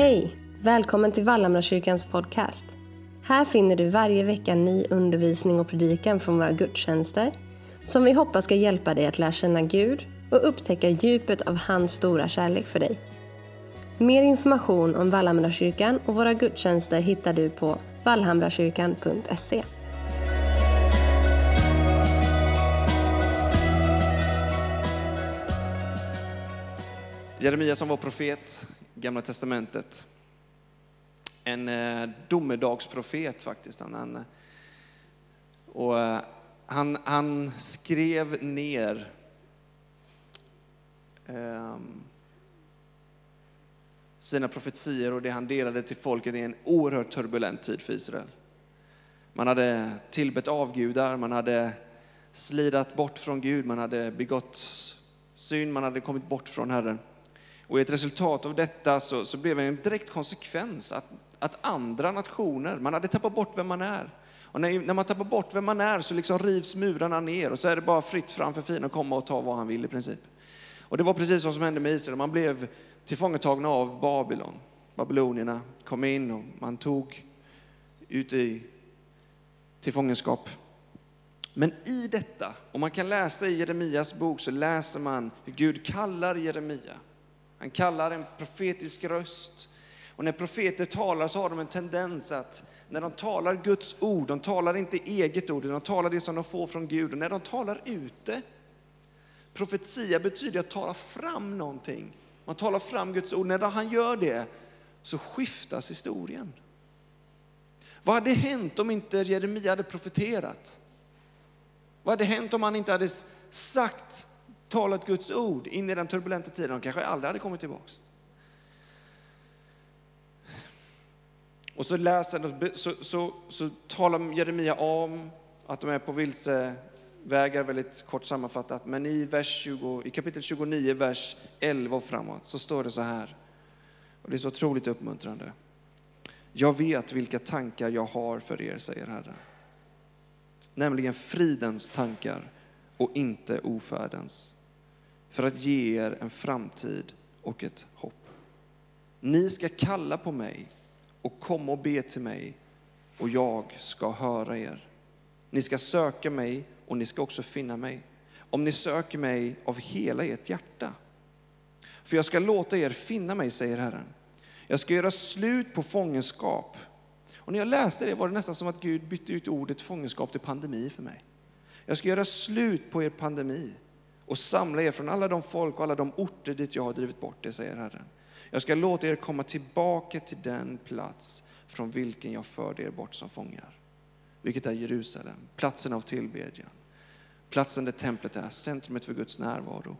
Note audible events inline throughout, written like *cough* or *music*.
Hej! Välkommen till Vallhamrakyrkans podcast. Här finner du varje vecka ny undervisning och predikan från våra gudstjänster som vi hoppas ska hjälpa dig att lära känna Gud och upptäcka djupet av hans stora kärlek för dig. Mer information om Vallhamrakyrkan och våra gudstjänster hittar du på vallhamrakyrkan.se. Jeremia som var profet, Gamla Testamentet. En eh, domedagsprofet faktiskt. Han, han, och, eh, han, han skrev ner eh, sina profetier och det han delade till folket i en oerhört turbulent tid för Israel. Man hade tillbett avgudar, man hade slidat bort från Gud, man hade begått synd, man hade kommit bort från Herren. Och ett resultat av detta så, så blev det en direkt konsekvens att, att andra nationer, man hade tappat bort vem man är. Och när, när man tappar bort vem man är så liksom rivs murarna ner och så är det bara fritt fram för fienden att komma och ta vad han vill i princip. Och det var precis vad som hände med Israel. Man blev tillfångatagna av Babylon. Babylonierna kom in och man tog ut i till fångenskap. Men i detta, och man kan läsa i Jeremias bok, så läser man hur Gud kallar Jeremia. Han kallar en profetisk röst. Och när profeter talar så har de en tendens att när de talar Guds ord, de talar inte eget ord, de talar det som de får från Gud. Och när de talar ute, profetia betyder att tala fram någonting. Man talar fram Guds ord. När han gör det så skiftas historien. Vad hade hänt om inte Jeremia hade profeterat? Vad hade hänt om han inte hade sagt talat Guds ord in i den turbulenta tiden. De kanske aldrig hade kommit tillbaka. Och så läser så, så, så talar Jeremia om att de är på vilsevägar, väldigt kort sammanfattat. Men i, vers 20, i kapitel 29, vers 11 och framåt, så står det så här. Och det är så otroligt uppmuntrande. Jag vet vilka tankar jag har för er, säger Herren. Nämligen fridens tankar och inte ofärdens för att ge er en framtid och ett hopp. Ni ska kalla på mig och komma och be till mig och jag ska höra er. Ni ska söka mig och ni ska också finna mig. Om ni söker mig av hela ert hjärta. För jag ska låta er finna mig, säger Herren. Jag ska göra slut på fångenskap. Och när jag läste det var det nästan som att Gud bytte ut ordet fångenskap till pandemi för mig. Jag ska göra slut på er pandemi och samla er från alla de folk och alla de orter dit jag har drivit bort er, säger Herren. Jag ska låta er komma tillbaka till den plats från vilken jag förde er bort som fångar. Vilket är Jerusalem, platsen av tillbedjan. Platsen där templet är, centrumet för Guds närvaro.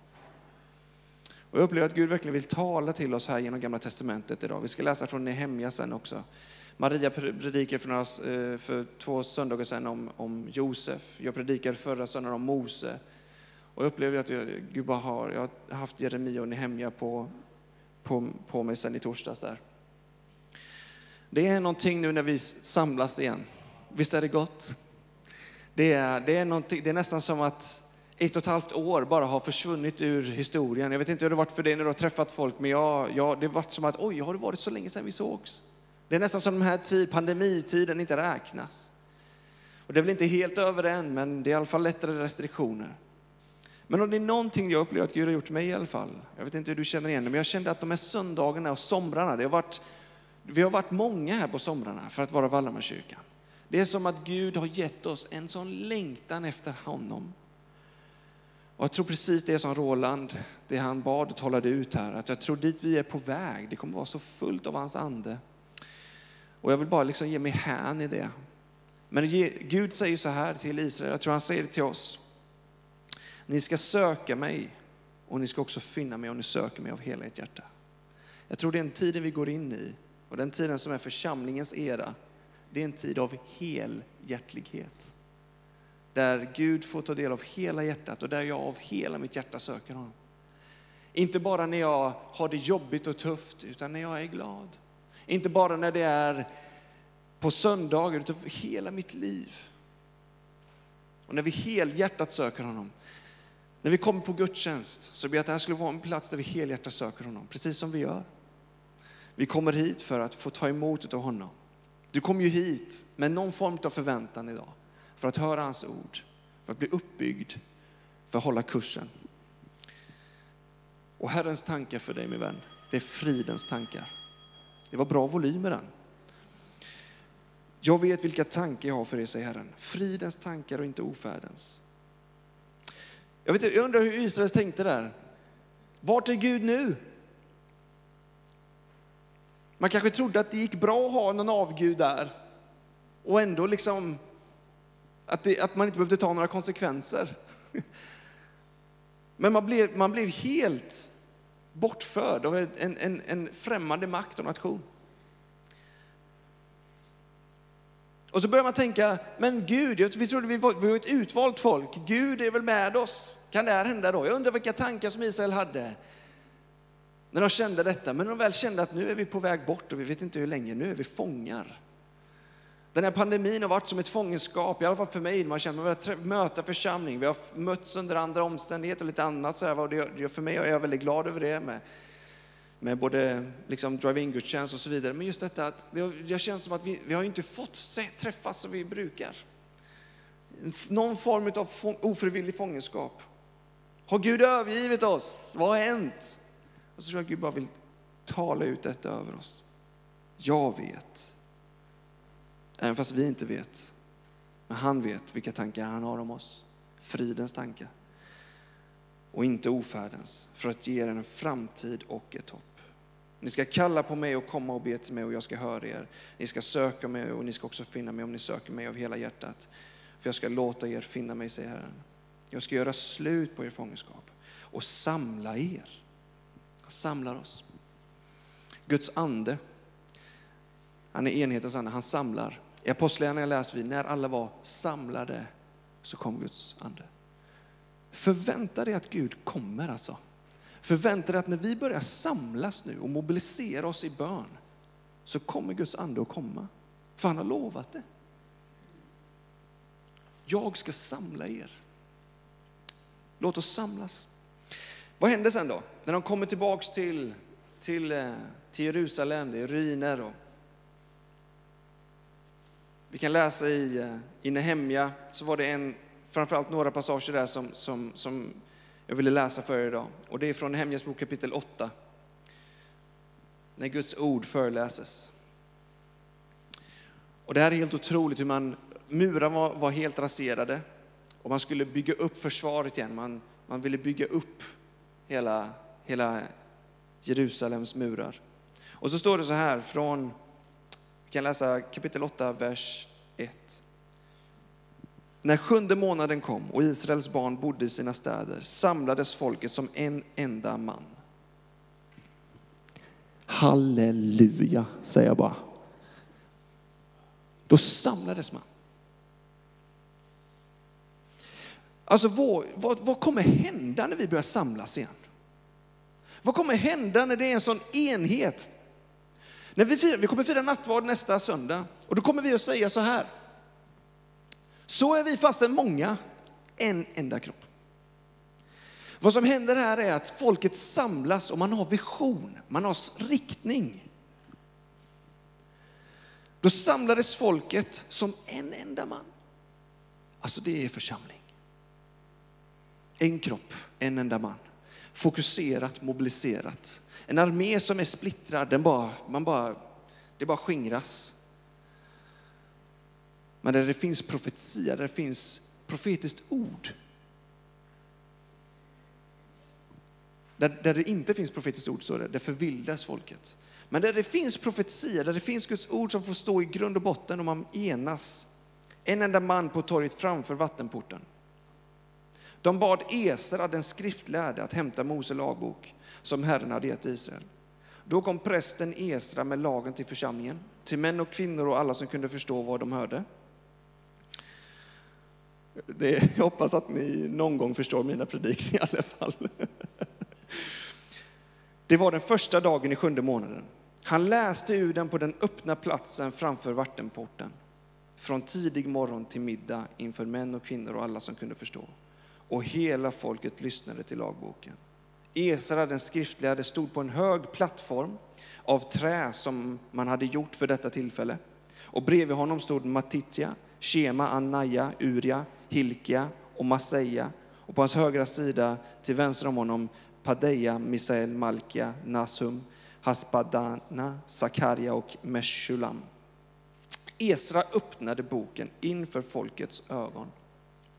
Och jag upplever att Gud verkligen vill tala till oss här genom Gamla Testamentet idag. Vi ska läsa från Nehemja sen också. Maria predikade för, några, eh, för två söndagar sedan om, om Josef. Jag predikade förra söndagen om Mose. Och jag upplever att jag, Gud bara har, jag har haft Jeremia och Nehemja på, på, på mig sedan i torsdags där. Det är någonting nu när vi samlas igen. Visst är det gott? Det är, det är, det är nästan som att ett och ett halvt år bara har försvunnit ur historien. Jag vet inte hur det har varit för dig när du har träffat folk, men jag, jag, det har varit som att oj, har det varit så länge sedan vi sågs? Det är nästan som den här tid, pandemitiden inte räknas. Och det är väl inte helt över än, men det är i alla fall lättare restriktioner. Men om det är någonting jag upplever att Gud har gjort mig i alla fall, jag vet inte hur du känner igen det, men jag kände att de här söndagarna och somrarna, det har varit, vi har varit många här på somrarna för att vara Vallhammarkyrkan. Det är som att Gud har gett oss en sån längtan efter honom. Och jag tror precis det som Roland, det han bad och talade ut här, att jag tror dit vi är på väg, det kommer vara så fullt av hans ande. Och jag vill bara liksom ge mig hän i det. Men Gud säger så här till Israel, jag tror han säger det till oss. Ni ska söka mig och ni ska också finna mig om ni söker mig av hela ert hjärta. Jag tror den tiden vi går in i och den tiden som är församlingens era, det är en tid av helhjärtlighet. Där Gud får ta del av hela hjärtat och där jag av hela mitt hjärta söker honom. Inte bara när jag har det jobbigt och tufft, utan när jag är glad. Inte bara när det är på söndagar, utan hela mitt liv. Och när vi helhjärtat söker honom, när vi kommer på gudstjänst så ber jag att det här skulle vara en plats där vi helhjärtat söker honom, precis som vi gör. Vi kommer hit för att få ta emot av honom. Du kom ju hit med någon form av förväntan idag. För att höra hans ord, för att bli uppbyggd, för att hålla kursen. Och Herrens tankar för dig min vän, det är fridens tankar. Det var bra volym i den. Jag vet vilka tankar jag har för er, säger Herren. Fridens tankar och inte ofärdens. Jag, vet, jag undrar hur Israel tänkte där. Vart är Gud nu? Man kanske trodde att det gick bra att ha någon avgud där och ändå liksom att, det, att man inte behövde ta några konsekvenser. *laughs* Men man blev, man blev helt bortförd av en, en, en främmande makt och nation. Och så börjar man tänka, men Gud, vi trodde vi var, vi var ett utvalt folk, Gud är väl med oss? Kan det här hända då? Jag undrar vilka tankar som Israel hade när de kände detta. Men när de väl kände att nu är vi på väg bort och vi vet inte hur länge, nu är vi fångar. Den här pandemin har varit som ett fångenskap, i alla fall för mig. Man känner att vi har möta församling, vi har mötts under andra omständigheter och lite annat. Så här, och det, för mig är jag väldigt glad över det med, med både liksom drive-in-gudstjänst och så vidare. Men just detta att det, känns som att vi, vi har inte fått se, träffas som vi brukar. Någon form av ofrivillig fångenskap. Har Gud övergivit oss? Vad har hänt? Och så tror jag att Gud bara vill tala ut detta över oss. Jag vet. Även fast vi inte vet. Men han vet vilka tankar han har om oss. Fridens tankar. Och inte ofärdens. För att ge er en framtid och ett hopp. Ni ska kalla på mig och komma och be till mig och jag ska höra er. Ni ska söka mig och ni ska också finna mig om ni söker mig av hela hjärtat. För jag ska låta er finna mig, säger Herren. Jag ska göra slut på er fångenskap och samla er. Han samlar oss. Guds ande, han är enhetens ande, han samlar. I Apostlagärningarna läser vi, när alla var samlade så kom Guds ande. Förvänta dig att Gud kommer alltså. Förvänta dig att när vi börjar samlas nu och mobilisera oss i bön så kommer Guds ande att komma. För han har lovat det. Jag ska samla er. Låt oss samlas. Vad händer sen då? När de kommer tillbaks till, till, eh, till Jerusalem, det är ruiner. Och vi kan läsa i, eh, i Nehemja, så var det en, framförallt några passager där som, som, som jag ville läsa för er idag. Och det är från Nehemjas bok kapitel 8. När Guds ord föreläses. Och det här är helt otroligt hur man, murar var, var helt raserade och man skulle bygga upp försvaret igen. Man, man ville bygga upp hela, hela Jerusalems murar. Och så står det så här från, vi kan läsa kapitel 8, vers 1. När sjunde månaden kom och Israels barn bodde i sina städer samlades folket som en enda man. Halleluja, säger jag bara. Då samlades man. Alltså vad, vad, vad kommer hända när vi börjar samlas igen? Vad kommer hända när det är en sån enhet? När vi, firar, vi kommer fira nattvard nästa söndag och då kommer vi att säga så här. Så är vi fastän många, en enda kropp. Vad som händer här är att folket samlas och man har vision, man har riktning. Då samlades folket som en enda man. Alltså det är församling. En kropp, en enda man. Fokuserat, mobiliserat. En armé som är splittrad, den bara, man bara, det bara skingras. Men där det finns profetia, där det finns profetiskt ord. Där, där det inte finns profetiskt ord, står det, där förvildas folket. Men där det finns profetia, där det finns Guds ord som får stå i grund och botten och man enas. En enda man på torget framför vattenporten. De bad Esra, den skriftlärde, att hämta Mose lagbok som Herren hade gett Israel. Då kom prästen Esra med lagen till församlingen, till män och kvinnor och alla som kunde förstå vad de hörde. Det, jag hoppas att ni någon gång förstår mina predikningar i alla fall. Det var den första dagen i sjunde månaden. Han läste ur den på den öppna platsen framför vattenporten. Från tidig morgon till middag inför män och kvinnor och alla som kunde förstå och hela folket lyssnade till lagboken. Esra, den skriftlärde, stod på en hög plattform av trä som man hade gjort för detta tillfälle. Och bredvid honom stod Matitja, Shema, Annaja, Uria, Hilkia och Maseja. Och på hans högra sida till vänster om honom Padeja, Misael, Malkia, Nasum, Haspadana, Sakarja och Meshulam. Esra öppnade boken inför folkets ögon.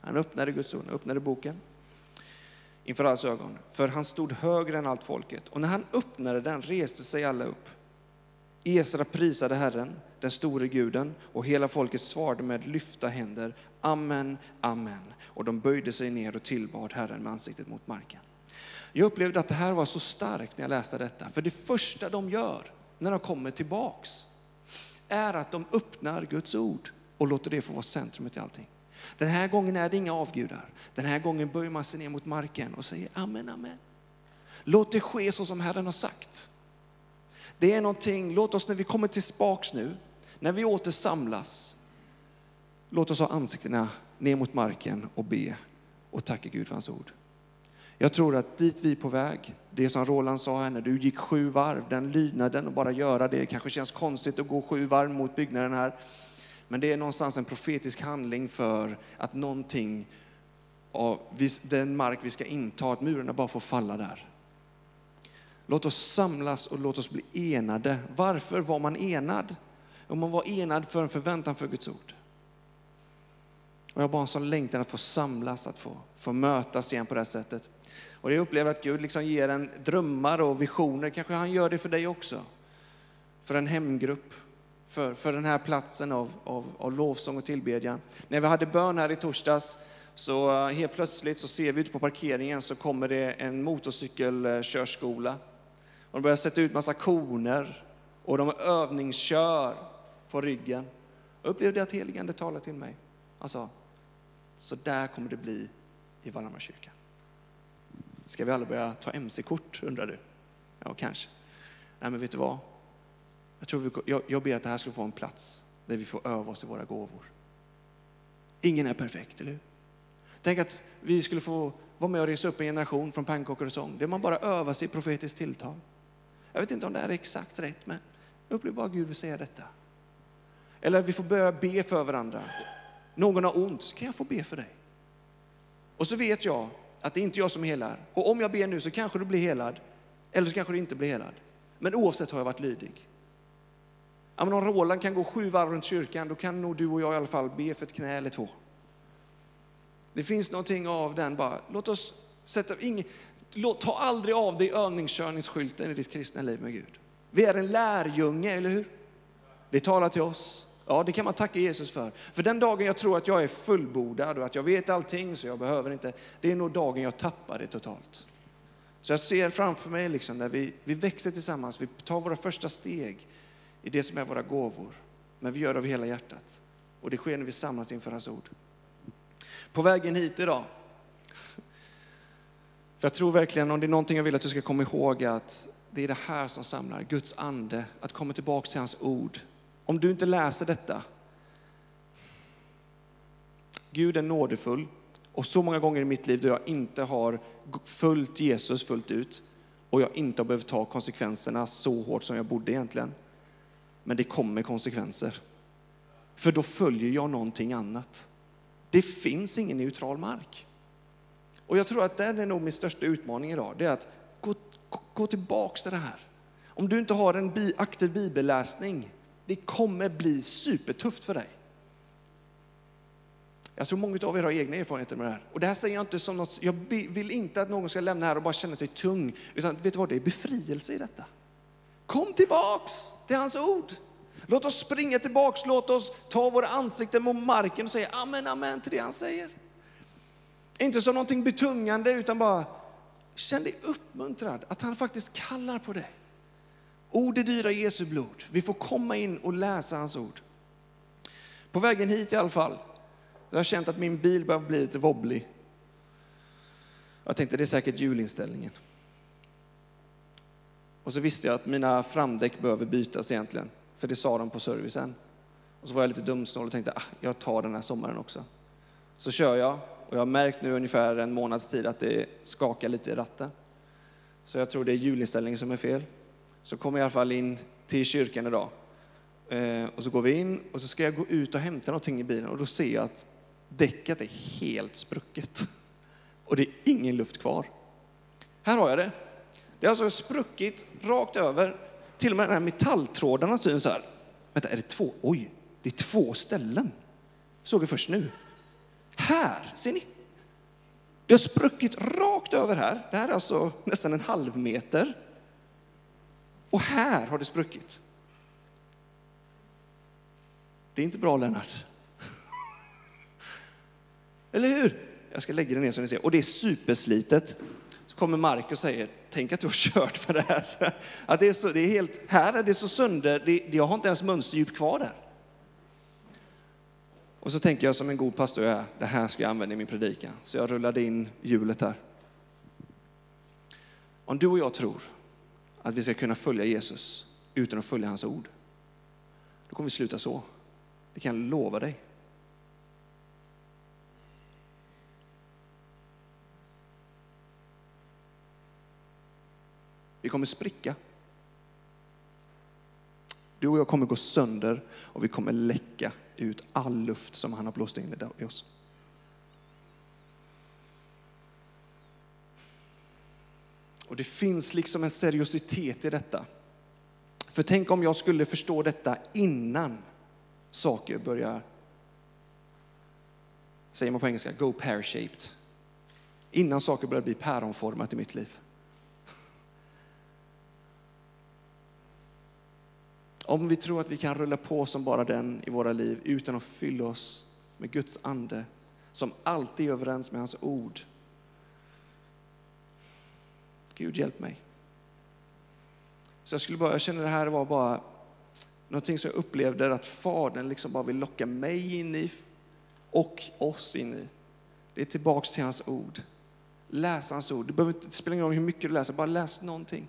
Han öppnade Guds ord, öppnade boken inför allas ögon, för han stod högre än allt folket. Och när han öppnade den reste sig alla upp. Esra prisade Herren, den store guden, och hela folket svarade med lyfta händer, Amen, Amen. Och de böjde sig ner och tillbad Herren med ansiktet mot marken. Jag upplevde att det här var så starkt när jag läste detta, för det första de gör när de kommer tillbaks är att de öppnar Guds ord och låter det få vara centrumet i allting. Den här gången är det inga avgudar. Den här gången böjer man sig ner mot marken och säger amen, amen. Låt det ske så som Herren har sagt. Det är någonting, låt oss när vi kommer tillbaks nu, när vi åter samlas, låt oss ha ansiktena ner mot marken och be och tacka Gud för hans ord. Jag tror att dit vi är på väg, det som Roland sa här när du gick sju varv, den lydnaden och bara göra det, kanske känns konstigt att gå sju varv mot byggnaden här. Men det är någonstans en profetisk handling för att någonting av den mark vi ska inta, att murarna bara får falla där. Låt oss samlas och låt oss bli enade. Varför var man enad? Om man var enad för en förväntan för Guds ord. Och jag har bara en sån längtan att få samlas, att få, få mötas igen på det här sättet. Och jag upplever att Gud liksom ger en drömmar och visioner. Kanske han gör det för dig också. För en hemgrupp. För, för den här platsen av, av, av lovsång och tillbedjan. När vi hade bön här i torsdags så eh, helt plötsligt så ser vi ute på parkeringen så kommer det en motorcykelkörskola. Och de börjar sätta ut massa koner och de övningskör på ryggen. Jag upplevde att heligande talade till mig. Han sa, så där kommer det bli i Vallhamra. Ska vi alla börja ta mc-kort undrar du? Ja, kanske. Nej, men vet du vad? Jag, tror vi, jag, jag ber att det här ska få en plats där vi får öva oss i våra gåvor. Ingen är perfekt, eller hur? Tänk att vi skulle få vara med och resa upp en generation från pannkakor och sång, där man bara övar sig i profetiskt tilltal. Jag vet inte om det här är exakt rätt, men jag upplever bara att Gud vill säga detta. Eller att vi får börja be för varandra. Någon har ont, kan jag få be för dig? Och så vet jag att det är inte jag som helar. Och om jag ber nu så kanske du blir helad, eller så kanske du inte blir helad. Men oavsett har jag varit lydig. Ja, men om Roland kan gå sju varv runt kyrkan, då kan nog du och jag i alla fall be för ett knä eller två. Det finns någonting av den bara, låt oss sätta, ingen, ta aldrig av dig övningskörningsskylten i ditt kristna liv med Gud. Vi är en lärjunge, eller hur? Det talar till oss. Ja, det kan man tacka Jesus för. För den dagen jag tror att jag är fullbordad och att jag vet allting så jag behöver inte, det är nog dagen jag tappar det totalt. Så jag ser framför mig liksom där vi, vi växer tillsammans, vi tar våra första steg i det som är våra gåvor. Men vi gör det av hela hjärtat. Och det sker när vi samlas inför hans ord. På vägen hit idag, för jag tror verkligen, om det är någonting jag vill att du ska komma ihåg, att det är det här som samlar, Guds ande, att komma tillbaka till hans ord. Om du inte läser detta, Gud är nådefull och så många gånger i mitt liv då jag inte har följt Jesus fullt ut och jag inte har behövt ta konsekvenserna så hårt som jag borde egentligen. Men det kommer konsekvenser. För då följer jag någonting annat. Det finns ingen neutral mark. Och jag tror att det är nog min största utmaning idag. Det är att gå, gå tillbaks till det här. Om du inte har en bi, aktiv bibelläsning, det kommer bli supertufft för dig. Jag tror många av er har egna erfarenheter med det här. Och det här säger jag inte som något, jag vill inte att någon ska lämna här och bara känna sig tung. Utan vet du vad, det är befrielse i detta. Kom tillbaks till hans ord. Låt oss springa tillbaks, låt oss ta våra ansikten mot marken och säga amen, amen till det han säger. Inte som någonting betungande utan bara känn dig uppmuntrad att han faktiskt kallar på dig. Ord är dyra Jesu blod. Vi får komma in och läsa hans ord. På vägen hit i alla fall, jag har känt att min bil börjar bli lite wobblig. Jag tänkte det är säkert julinställningen. Och så visste jag att mina framdäck behöver bytas egentligen, för det sa de på servicen. Och så var jag lite dumsnål och tänkte, ah, jag tar den här sommaren också. Så kör jag, och jag har märkt nu ungefär en månads tid att det skakar lite i ratten. Så jag tror det är hjulinställningen som är fel. Så kommer jag i alla fall in till kyrkan idag. Eh, och så går vi in och så ska jag gå ut och hämta någonting i bilen och då ser jag att däcket är helt sprucket. Och det är ingen luft kvar. Här har jag det. Det har alltså spruckit rakt över. Till och med de här metalltrådarna syns här. Vänta, är det två? Oj, det är två ställen. Såg jag först nu. Här, ser ni? Det har spruckit rakt över här. Det här är alltså nästan en halv meter. Och här har det spruckit. Det är inte bra Lennart. *laughs* Eller hur? Jag ska lägga det ner så ni ser. Och det är superslitet. Så kommer Mark och säger, tänk att du har kört med det här. *laughs* Att det är så, det är helt, här är det så sönder, det, jag har inte ens mönsterdjup kvar där. Och så tänker jag som en god pastor jag är, det här ska jag använda i min predikan. Så jag rullade in hjulet här. Om du och jag tror att vi ska kunna följa Jesus utan att följa hans ord, då kommer vi sluta så. Det kan jag lova dig. Vi kommer spricka. Du och jag kommer gå sönder och vi kommer läcka ut all luft som han har blåst in i oss. Och det finns liksom en seriositet i detta. För tänk om jag skulle förstå detta innan saker börjar, säger man på engelska, go pear-shaped. Innan saker börjar bli päronformat i mitt liv. Om vi tror att vi kan rulla på som bara den i våra liv utan att fylla oss med Guds ande, som alltid är överens med hans ord. Gud hjälp mig. Så jag skulle bara, jag känner det här var bara någonting som jag upplevde att Fadern liksom bara vill locka mig in i och oss in i. Det är tillbaks till hans ord. Läs hans ord. Det, behöver inte, det spelar ingen roll hur mycket du läser, bara läs någonting.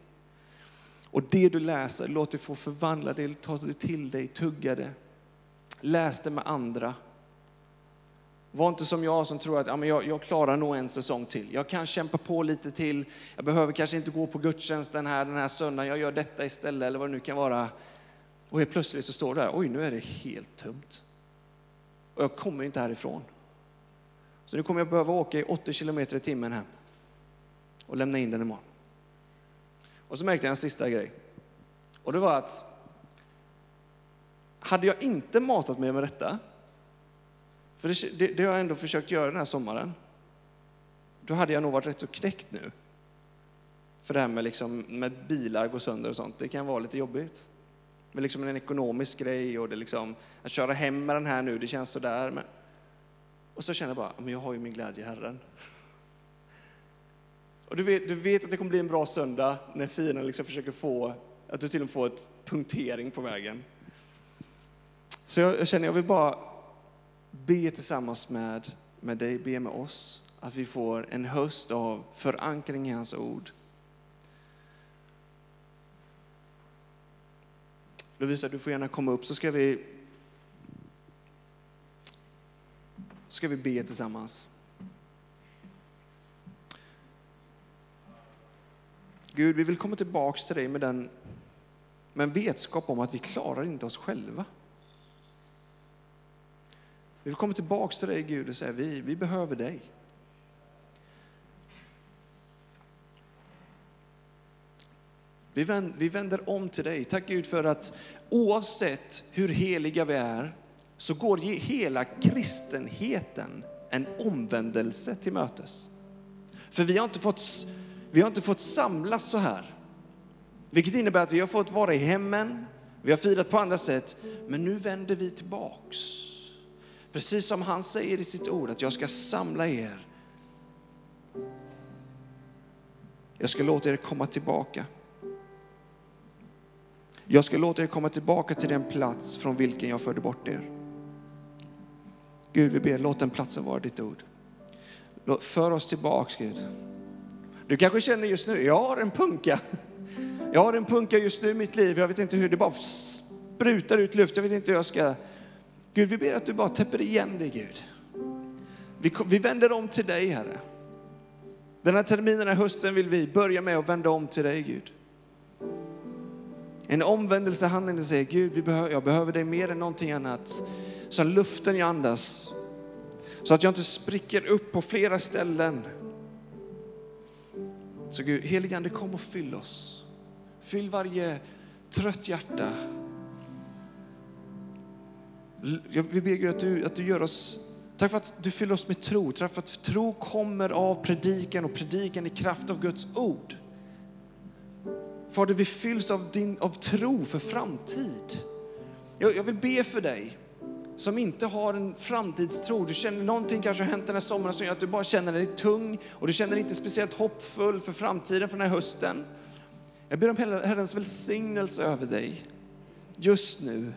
Och det du läser, låt det få förvandla det, ta det till dig, tugga det. Läs det med andra. Var inte som jag som tror att ja, men jag, jag klarar nog en säsong till. Jag kan kämpa på lite till. Jag behöver kanske inte gå på gudstjänsten här den här söndagen. Jag gör detta istället eller vad det nu kan vara. Och helt plötsligt så står det där, oj nu är det helt tömt. Och jag kommer inte härifrån. Så nu kommer jag behöva åka i 80 kilometer i timmen hem och lämna in den imorgon. Och så märkte jag en sista grej. Och det var att hade jag inte matat mig med detta, för det, det, det har jag ändå försökt göra den här sommaren, då hade jag nog varit rätt så knäckt nu. För det här med, liksom, med bilar går sönder och sånt, det kan vara lite jobbigt. Men liksom en ekonomisk grej och det liksom, att köra hem med den här nu, det känns sådär. Men... Och så känner jag bara, men jag har ju min glädje i Herren. Och du vet, du vet att det kommer bli en bra söndag när fienden liksom försöker få, att du till och med får ett punktering på vägen. Så jag, jag känner, jag vill bara be tillsammans med, med dig, be med oss, att vi får en höst av förankring i hans ord. Lovisa, du får gärna komma upp så ska vi, ska vi be tillsammans. Gud, vi vill komma tillbaks till dig med, den, med en vetskap om att vi klarar inte oss själva. Vi vill komma tillbaks till dig Gud och säga, vi, vi behöver dig. Vi vänder, vi vänder om till dig. Tack Gud för att oavsett hur heliga vi är så går hela kristenheten en omvändelse till mötes. För vi har inte fått vi har inte fått samlas så här. Vilket innebär att vi har fått vara i hemmen, vi har firat på andra sätt, men nu vänder vi tillbaks. Precis som han säger i sitt ord, att jag ska samla er. Jag ska låta er komma tillbaka. Jag ska låta er komma tillbaka till den plats från vilken jag förde bort er. Gud, vi ber, låt den platsen vara ditt ord. För oss tillbaks, Gud. Du kanske känner just nu, jag har en punka. Jag har en punka just nu i mitt liv. Jag vet inte hur det bara sprutar ut luft. Jag vet inte hur jag ska... Gud, vi ber att du bara täpper igen det, Gud. Vi, vi vänder om till dig, Herre. Den här terminen, den här hösten vill vi börja med att vända om till dig Gud. En omvändelse handlar säger Gud, vi behöver, jag behöver dig mer än någonting annat. Som luften jag andas. Så att jag inte spricker upp på flera ställen. Så Gud, heligande kom och fyll oss. Fyll varje trött hjärta. Vi ber Gud att du, att du gör oss, tack för att du fyller oss med tro. Tack för att tro kommer av predikan och predikan i kraft av Guds ord. Fader, vi fylls av, din, av tro för framtid. Jag, jag vill be för dig som inte har en framtidstro. Du känner någonting kanske har hänt den här sommaren som gör att du bara känner dig tung och du känner dig inte speciellt hoppfull för framtiden för den här hösten. Jag ber om Herrens välsignelse över dig just nu.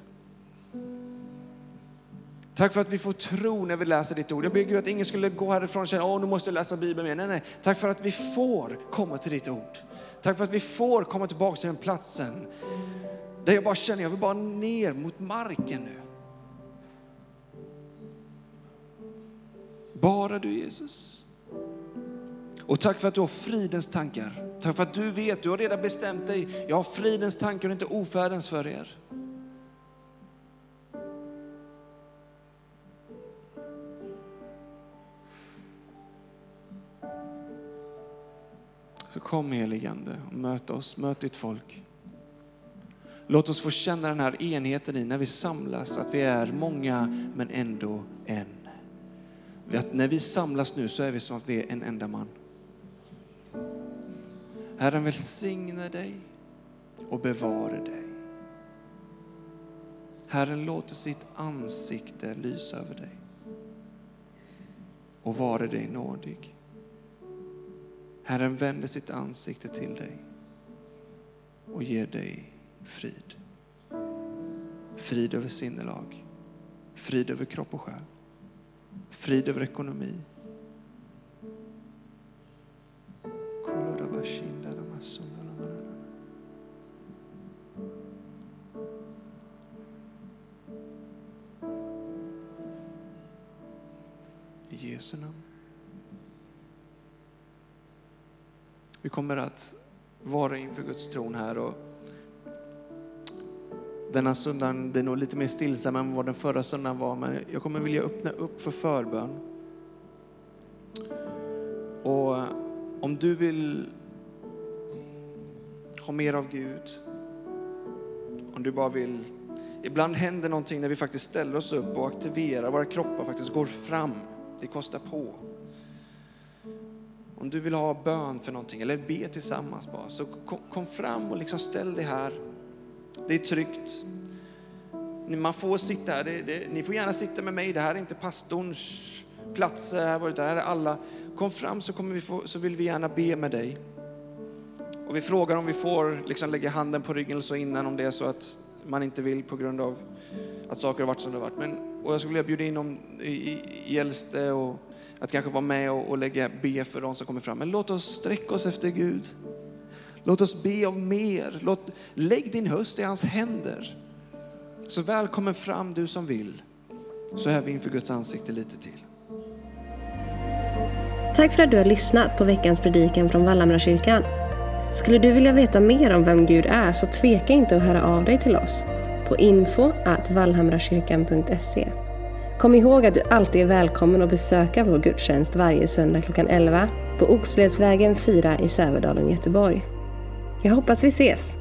Tack för att vi får tro när vi läser ditt ord. Jag ber Gud att ingen skulle gå härifrån och känna, åh nu måste jag läsa Bibeln mer. Nej, nej. Tack för att vi får komma till ditt ord. Tack för att vi får komma tillbaka till den platsen där jag bara känner, jag vill bara ner mot marken nu. Bara du Jesus. Och tack för att du har fridens tankar. Tack för att du vet, du har redan bestämt dig. Jag har fridens tankar och inte ofärdens för er. Så kom heligande och möt oss, möt ditt folk. Låt oss få känna den här enheten i när vi samlas, att vi är många men ändå en. Att när vi samlas nu så är vi som att vi är en enda man. Herren välsigne dig och bevara dig. Herren låter sitt ansikte lysa över dig och vare dig nådig. Herren vänder sitt ansikte till dig och ger dig frid. Frid över sinnelag, frid över kropp och själ, frid över ekonomi. I Jesu namn. Vi kommer att vara inför Guds tron här och denna söndagen blir nog lite mer stillsam än vad den förra söndagen var, men jag kommer vilja öppna upp för förbön. Och eh, om du vill ha mer av Gud, om du bara vill, ibland händer någonting när vi faktiskt ställer oss upp och aktiverar, våra kroppar faktiskt går fram, det kostar på. Om du vill ha bön för någonting eller be tillsammans bara, så kom, fram och liksom ställ dig här. Det är tryggt. Man får sitta här, det, det, ni får gärna sitta med mig, det här är inte pastorns platser, här, det här är alla. Kom fram så, kommer vi få, så vill vi gärna be med dig. Och vi frågar om vi får liksom lägga handen på ryggen så innan om det är så att man inte vill på grund av att saker har varit som det har varit. Men, och jag skulle vilja bjuda in om i, i, i äldste och att kanske vara med och, och lägga, be för de som kommer fram. Men låt oss sträcka oss efter Gud. Låt oss be om mer. Låt, lägg din höst i hans händer. Så välkommen fram du som vill. Så är vi inför Guds ansikte lite till. Tack för att du har lyssnat på veckans predikan från Vallhamrakyrkan. Skulle du vilja veta mer om vem Gud är så tveka inte att höra av dig till oss på info vallhamrakyrkan.se. Kom ihåg att du alltid är välkommen att besöka vår gudstjänst varje söndag klockan 11 på Oxledsvägen 4 i Sävedalen, Göteborg. Jag hoppas vi ses!